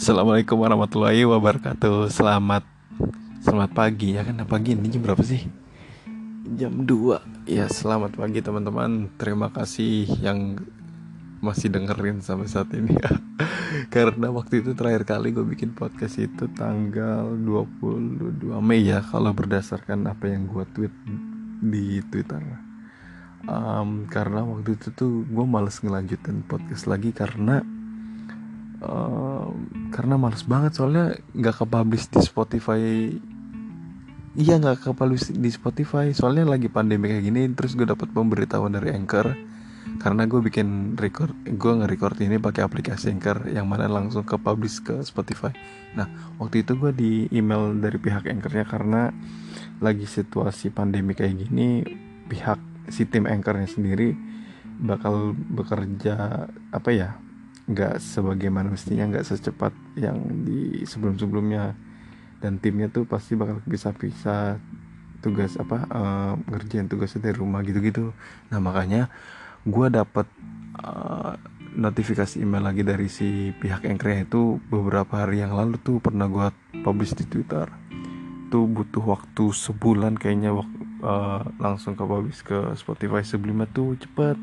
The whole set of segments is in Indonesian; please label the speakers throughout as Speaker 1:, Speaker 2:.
Speaker 1: Assalamualaikum warahmatullahi wabarakatuh. Selamat Selamat pagi. Ya kan pagi ini jam berapa sih? Jam 2 Ya selamat pagi teman-teman. Terima kasih yang Masih dengerin sampai saat ini. Ya Karena waktu itu terakhir kali gue bikin podcast itu Tanggal 22 Mei ya Kalau berdasarkan apa yang gue tweet Di Twitter. Um, Karena waktu itu tuh Gue males ngelanjutin podcast lagi Karena karena males banget soalnya nggak kepublish di Spotify. Iya nggak kepublish di Spotify soalnya lagi pandemi kayak gini terus gue dapat pemberitahuan dari Anchor. Karena gue bikin record gue nge-record ini pakai aplikasi Anchor yang mana langsung ke publish ke Spotify. Nah waktu itu gue di email dari pihak Anchornya karena lagi situasi pandemi kayak gini pihak si tim Anchornya sendiri bakal bekerja apa ya nggak sebagaimana mestinya nggak secepat yang di sebelum-sebelumnya. Dan timnya tuh pasti bakal bisa-bisa tugas apa uh, ngerjain tugasnya dari rumah gitu-gitu. Nah makanya gue dapet uh, notifikasi email lagi dari si pihak Anchor itu beberapa hari yang lalu tuh pernah gue publish di Twitter. Tuh butuh waktu sebulan kayaknya uh, langsung ke publish ke Spotify sebelumnya tuh cepet.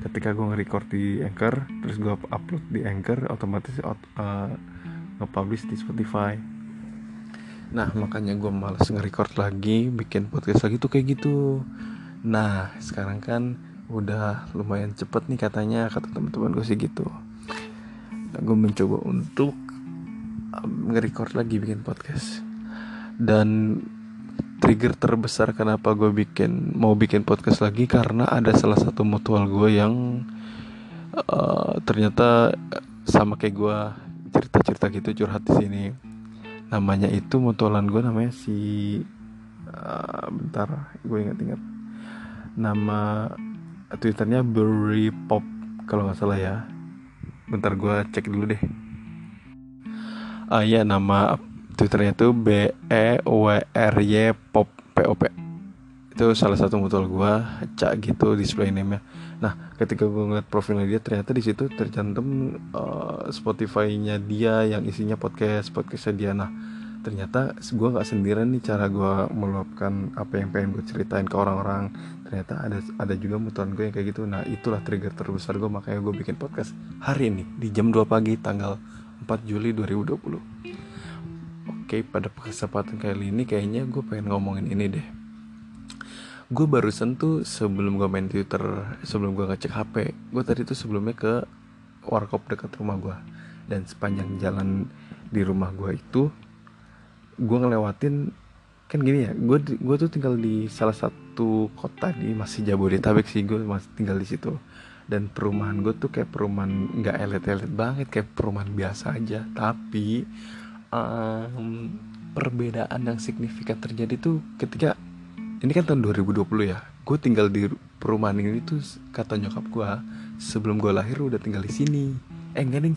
Speaker 1: Ketika gue nge-record di Anchor terus gue upload di Anchor otomatis uh, nge-publish di Spotify. Nah makanya gue males nge-record lagi bikin podcast lagi tuh kayak gitu. Nah sekarang kan udah lumayan cepet nih katanya kata teman-teman gue sih gitu. Nah, gue mencoba untuk um, nge-record lagi bikin podcast. Dan trigger terbesar kenapa gue bikin mau bikin podcast lagi karena ada salah satu mutual gue yang uh, ternyata sama kayak gue cerita-cerita gitu curhat di sini. Namanya itu mutualan gue namanya si uh, bentar gue ingat-ingat. Nama twitternya Berry Pop kalau nggak salah ya. Bentar gue cek dulu deh. Uh, ya nama twitternya itu B E W R Y Pop P O P. Itu salah satu mutual gue cak gitu display name nya nah ketika gue ngeliat profilnya dia ternyata di situ tercantum uh, Spotify-nya dia yang isinya podcast podcastnya dia. Nah ternyata gue nggak sendirian nih cara gue meluapkan apa yang pengen gue ceritain ke orang-orang. Ternyata ada ada juga mutuan gue yang kayak gitu. Nah itulah trigger terbesar gue makanya gue bikin podcast hari ini di jam 2 pagi tanggal 4 Juli 2020 Oke, pada kesempatan kali ini kayaknya gue pengen ngomongin ini deh. Gue barusan tuh sebelum gue main Twitter, sebelum gue ngecek HP, gue tadi tuh sebelumnya ke warkop dekat rumah gue. Dan sepanjang jalan di rumah gue itu, gue ngelewatin kan gini ya, gue gue tuh tinggal di salah satu kota di masih Jabodetabek sih, gue masih tinggal di situ. Dan perumahan gue tuh kayak perumahan nggak elit-elit banget, kayak perumahan biasa aja. Tapi um, perbedaan yang signifikan terjadi tuh ketika ini kan tahun 2020 ya gue tinggal di perumahan ini tuh kata nyokap gue sebelum gue lahir udah tinggal di sini. Eh enggak nih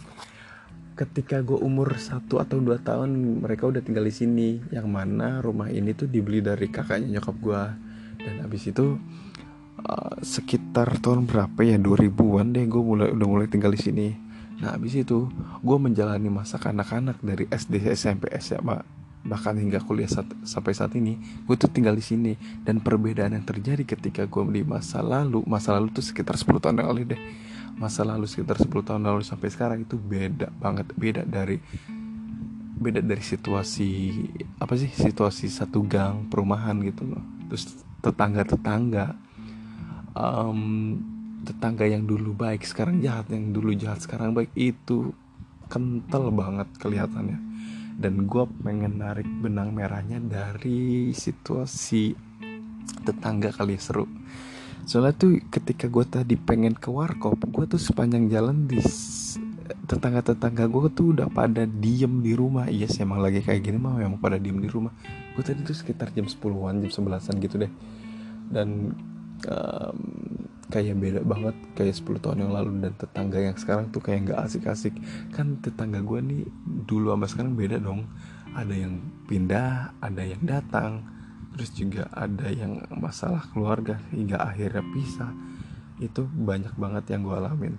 Speaker 1: ketika gue umur satu atau dua tahun mereka udah tinggal di sini. Yang mana rumah ini tuh dibeli dari kakaknya nyokap gue dan abis itu uh, sekitar tahun berapa ya 2000-an deh gue mulai udah mulai tinggal di sini Nah habis itu gue menjalani masa kanak-kanak dari SD, SMP, SMA bahkan hingga kuliah saat, sampai saat ini gue tuh tinggal di sini. Dan perbedaan yang terjadi ketika gue di masa lalu masa lalu tuh sekitar 10 tahun yang lalu deh. Masa lalu sekitar 10 tahun lalu sampai sekarang itu beda banget beda dari beda dari situasi apa sih situasi satu gang perumahan gitu loh. Terus tetangga tetangga um, tetangga yang dulu baik sekarang jahat yang dulu jahat sekarang baik itu kental banget kelihatannya. Dan gue pengen narik benang merahnya dari situasi tetangga kali ya, seru. Soalnya tuh ketika gue tadi pengen ke warkop gue tuh sepanjang jalan di tetangga-tetangga gue tuh udah pada diem di rumah. Iya sih emang lagi kayak gini mah emang pada diem di rumah. Gue tadi tuh sekitar jam 10-an jam 11-an gitu deh. Dan um, kayak beda banget kayak 10 tahun yang lalu dan tetangga yang sekarang tuh kayak nggak asik-asik. Kan tetangga gue nih dulu sama sekarang beda dong. Ada yang pindah ada yang datang terus juga ada yang masalah keluarga hingga akhirnya pisah. Itu banyak banget yang gue alamin.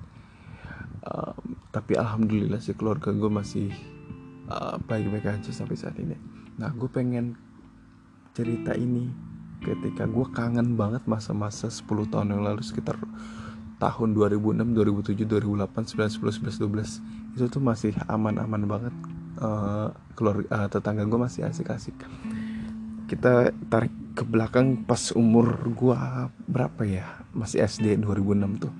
Speaker 1: Um, tapi alhamdulillah sih keluarga gue masih uh, baik-baik aja sampai saat ini. Nah gue pengen cerita ini ketika gue kangen banget masa-masa 10 tahun yang lalu sekitar tahun 2006, 2007, 2008, 9, 10, 11, 12 itu tuh masih aman-aman banget. Uh, keluarga uh, tetangga gue masih asik-asik. Kita tarik ke belakang pas umur gue berapa ya? Masih SD 2006 tuh.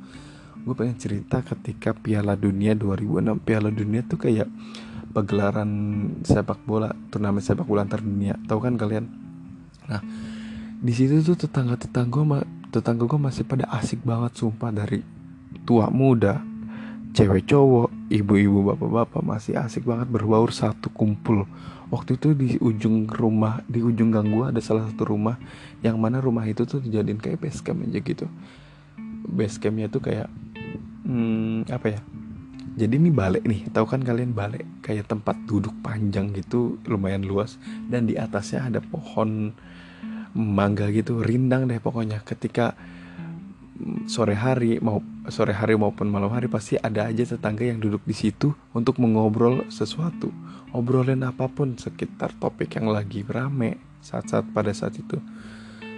Speaker 1: Gue pengen cerita ketika Piala Dunia 2006 Piala Dunia tuh kayak pagelaran sepak bola turnamen sepak bola antar dunia. Tahu kan kalian? Nah di situ tuh tetangga tetangga tetangga gue masih pada asik banget sumpah dari tua muda cewek cowok ibu-ibu bapak-bapak masih asik banget berbaur satu kumpul. Waktu itu di ujung rumah di ujung gang gua ada salah satu rumah yang mana rumah itu tuh dijadiin kayak base camp aja gitu. Base campnya tuh kayak hmm, apa ya? Jadi ini balik nih tahu kan kalian balik kayak tempat duduk panjang gitu lumayan luas dan di atasnya ada pohon mangga gitu rindang deh pokoknya. Ketika sore hari mau sore hari maupun malam hari pasti ada aja tetangga yang duduk di situ untuk mengobrol sesuatu. Obrolin apa pun sekitar topik yang lagi rame saat-saat pada saat itu.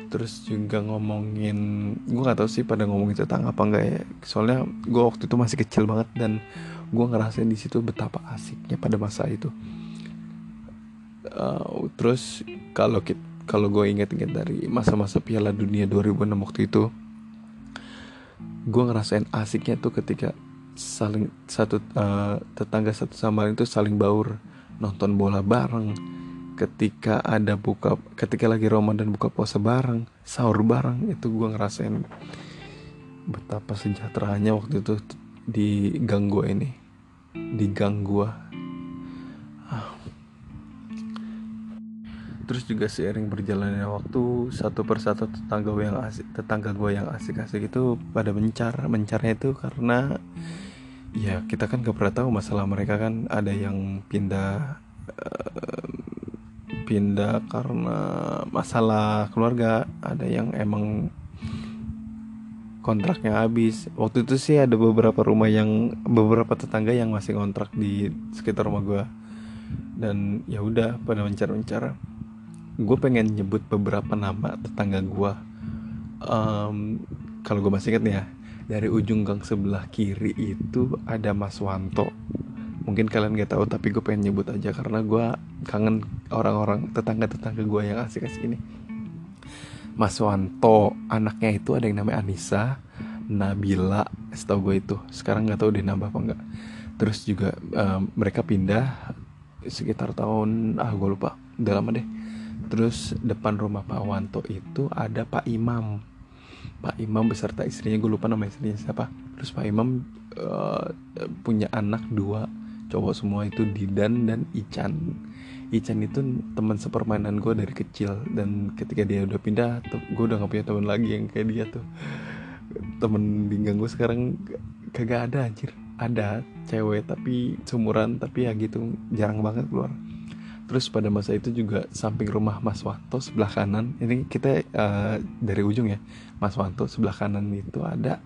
Speaker 1: Terus juga ngomongin gue nggak tahu sih pada ngomongin tentang apa enggak ya. Soalnya gue waktu itu masih kecil banget dan gue ngerasain di situ betapa asiknya pada masa itu. Uh, terus kalau kalau gue inget-inget dari masa-masa Piala Dunia 2006 waktu itu gue ngerasain asiknya tuh ketika saling satu uh, tetangga satu sama lain tuh saling baur nonton bola bareng. Ketika ada buka ketika lagi Ramadan buka puasa bareng sahur bareng itu gue ngerasain betapa sejahteranya waktu itu di gang gue ini di gang gue terus juga seiring berjalannya waktu satu persatu tetangga gue yang asik tetangga gue yang asik-asik itu pada mencar mencarnya itu karena ya kita kan gak pernah tahu masalah mereka kan. Ada yang pindah uh, pindah karena masalah keluarga ada yang emang kontraknya habis. Waktu itu sih ada beberapa rumah yang beberapa tetangga yang masih kontrak di sekitar rumah gue dan ya udah pada mencar-mencar gue pengen nyebut beberapa nama tetangga gue um, kalau gue masih inget nih ya dari ujung gang sebelah kiri itu ada Mas Wanto. Mungkin kalian gak tahu tapi gue pengen nyebut aja karena gue kangen orang-orang tetangga-tetangga gue yang asik-asik ini. Mas Wanto anaknya itu ada yang namanya Anissa Nabila setahu gue itu. Sekarang nggak tahu dia nambah apa enggak terus juga um, mereka pindah sekitar tahun ah gue lupa. Udah lama deh Terus depan rumah Pak Wanto itu ada Pak Imam. Pak Imam beserta istrinya gue lupa nama istrinya siapa. Terus Pak Imam uh, punya anak dua cowok semua itu Didan dan Ican. Ican itu teman sepermainan gue dari kecil dan ketika dia udah pindah, gue udah gak punya teman lagi yang kayak dia tuh. Temen di gue sekarang kagak ada anjir. Ada cewek tapi sumuran tapi ya gitu jarang banget keluar Terus pada masa itu juga samping rumah Mas Wanto sebelah kanan, ini kita uh, dari ujung ya, Mas Wanto sebelah kanan itu ada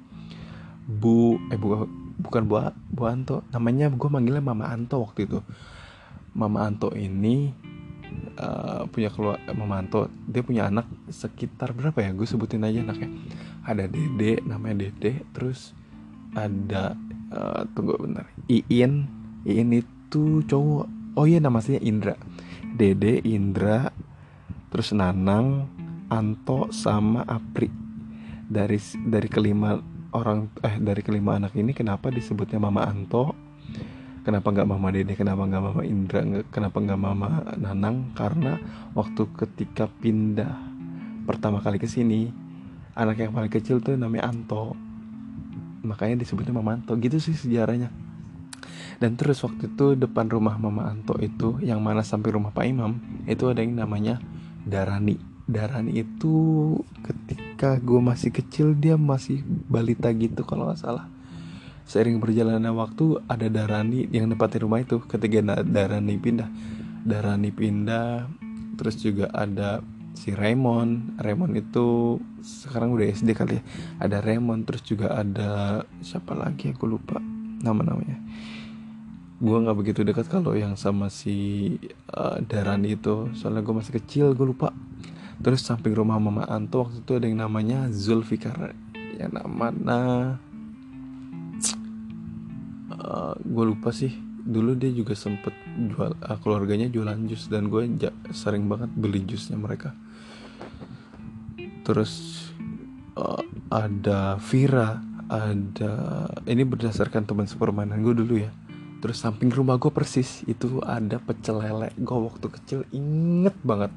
Speaker 1: Bu, eh bu, bukan Bu, Bu Anto, namanya gue manggilnya Mama Anto waktu itu. Mama Anto ini uh, punya keluar Mama Anto, dia punya anak sekitar berapa ya? Gue sebutin aja anaknya. Ada Dede, namanya Dede, terus ada uh, tunggu bentar, Iin, Iin itu cowok oh iya namanya Indra Dede Indra terus Nanang Anto sama Apri. Dari dari kelima orang eh dari kelima anak ini kenapa disebutnya Mama Anto? Kenapa nggak Mama Dede? Kenapa nggak Mama Indra? Kenapa nggak Mama Nanang? Karena waktu ketika pindah pertama kali ke sini anak yang paling kecil tuh namanya Anto. Makanya disebutnya Mama Anto. Gitu sih sejarahnya dan terus waktu itu depan rumah Mama Anto itu yang mana sampai rumah Pak Imam itu ada yang namanya Darani. Darani itu ketika gue masih kecil dia masih balita gitu kalau nggak salah. Seiring berjalannya waktu ada Darani yang nempatin rumah itu. Ketika Darani pindah. Darani pindah terus juga ada si Raymond. Raymond itu sekarang udah SD kali ya. Ada Raymond terus juga ada siapa lagi aku lupa nama namanya gue nggak begitu dekat kalau yang sama si uh, Darani itu. Soalnya gue masih kecil gue lupa. Terus samping rumah mama Anto waktu itu ada yang namanya Zulfikar. Yang namanya uh, gue lupa sih. Dulu dia juga sempet jual uh, keluarganya jualan jus dan gue sering banget beli jusnya mereka. Terus uh, ada Vira ada ini berdasarkan teman sepermainan gue dulu ya. Terus samping rumah gue persis itu ada pecel lele. Gue waktu kecil inget banget.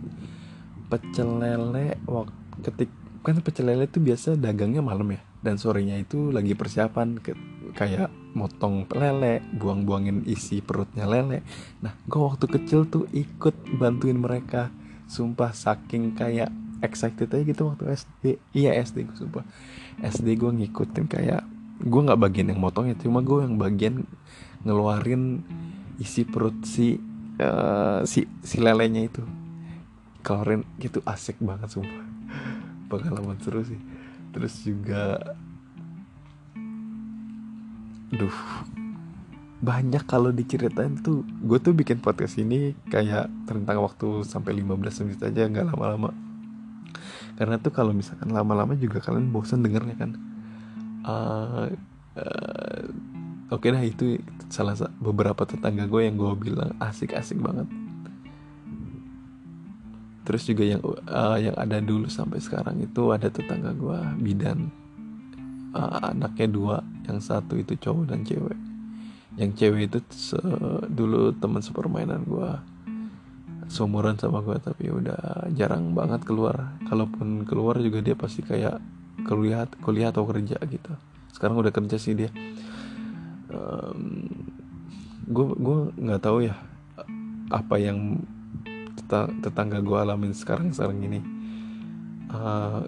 Speaker 1: Pecel lele waktu ketik kan pecel lele itu biasa dagangnya malam ya. Dan sorenya itu lagi persiapan ke, kayak motong lele buang-buangin isi perutnya lele. Nah gue waktu kecil tuh ikut bantuin mereka. Sumpah saking kayak excited aja gitu waktu SD iya SD gue sumpah SD gue ngikutin kayak gue nggak bagian yang motongnya cuma gue yang bagian ngeluarin isi perut si uh, si si lelenya itu. Keluarin gitu asik banget sumpah. Pengalaman seru sih. Terus juga duh banyak kalau diceritain tuh. Gue tuh bikin podcast ini kayak tentang waktu sampai 15 menit aja nggak lama-lama karena tuh kalau misalkan lama-lama juga kalian bosan dengernya kan. Uh, uh, oke okay dah itu salah beberapa tetangga gue yang gue bilang asik-asik banget. Terus juga yang uh, yang ada dulu sampai sekarang itu ada tetangga gue bidan. Uh, anaknya dua yang satu itu cowok dan cewek. Yang cewek itu dulu teman sepermainan gue seumuran sama gue tapi udah jarang banget keluar. Kalaupun keluar juga dia pasti kayak kuliah kuliah atau kerja gitu. Sekarang udah kerja sih dia. Gue um, gue nggak tahu ya apa yang tetangga gue alamin sekarang sekarang ini. Uh,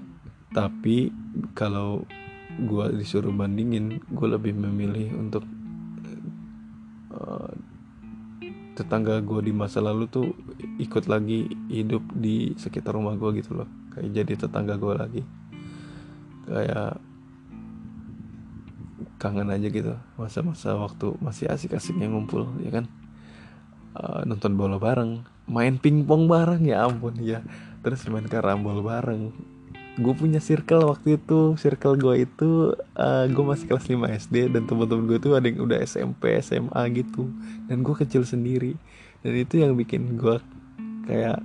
Speaker 1: tapi kalau gue disuruh bandingin gue lebih memilih untuk uh, tetangga gue di masa lalu tuh ikut lagi hidup di sekitar rumah gue gitu loh. Kayak jadi tetangga gue lagi. Kayak kangen aja gitu. Masa-masa waktu masih asik-asiknya ngumpul ya kan? Uh, nonton bola bareng main pingpong bareng ya ampun ya. Terus main karambol bareng gue punya circle waktu itu circle gue itu uh, gue masih kelas 5 SD dan teman-teman gue tuh ada yang udah SMP SMA gitu. Dan gue kecil sendiri. Dan itu yang bikin gue kayak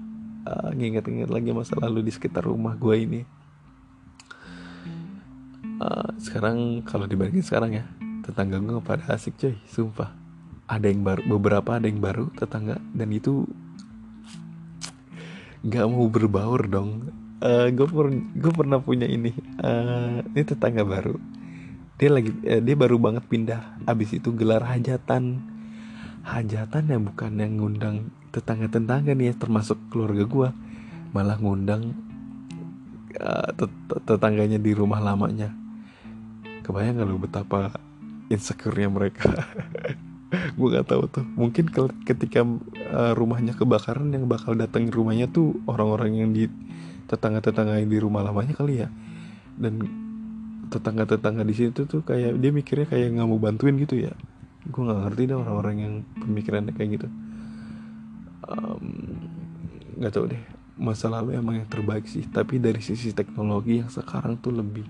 Speaker 1: uh, nginget-nginget lagi masa lalu di sekitar rumah gue ini. Uh, sekarang kalau dibandingin sekarang ya tetangga gue pada asik coy. Sumpah. Ada yang baru beberapa ada yang baru tetangga. Dan itu nggak mau berbaur dong uh, gue per gue pernah punya ini. Uh, ini tetangga baru. Dia lagi uh, dia baru banget pindah. Abis itu gelar hajatan. Hajatan ya bukan yang ngundang tetangga tetangga nih ya termasuk keluarga gue malah ngundang uh, tet tetangganya di rumah lamanya. Kebayang gak lu betapa insecure-nya mereka? Gue gak tahu tuh. Mungkin ketika uh, rumahnya kebakaran yang bakal datang rumahnya tuh orang-orang yang di tetangga-tetangga yang di rumah lamanya kali ya. Dan tetangga-tetangga di situ tuh kayak dia mikirnya kayak nggak mau bantuin gitu ya. Gue nggak ngerti deh orang-orang yang pemikirannya kayak gitu. Nggak um, tahu deh. Masa lalu emang yang terbaik sih. Tapi dari sisi teknologi yang sekarang tuh lebih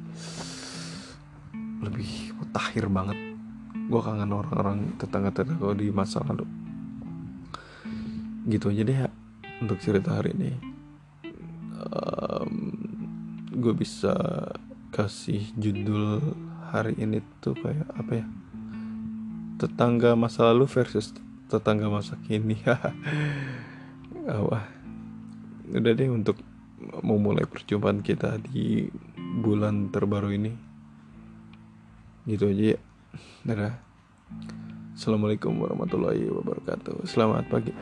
Speaker 1: lebih mutakhir banget. Gue kangen orang-orang tetangga-tetangga di masa lalu. Gitu aja deh ya untuk cerita hari ini gue bisa kasih judul hari ini tuh kayak apa ya tetangga masa lalu versus tetangga masa kini wah udah deh untuk memulai perjumpaan kita di bulan terbaru ini gitu aja ya Dadah. Assalamualaikum warahmatullahi wabarakatuh. Selamat pagi.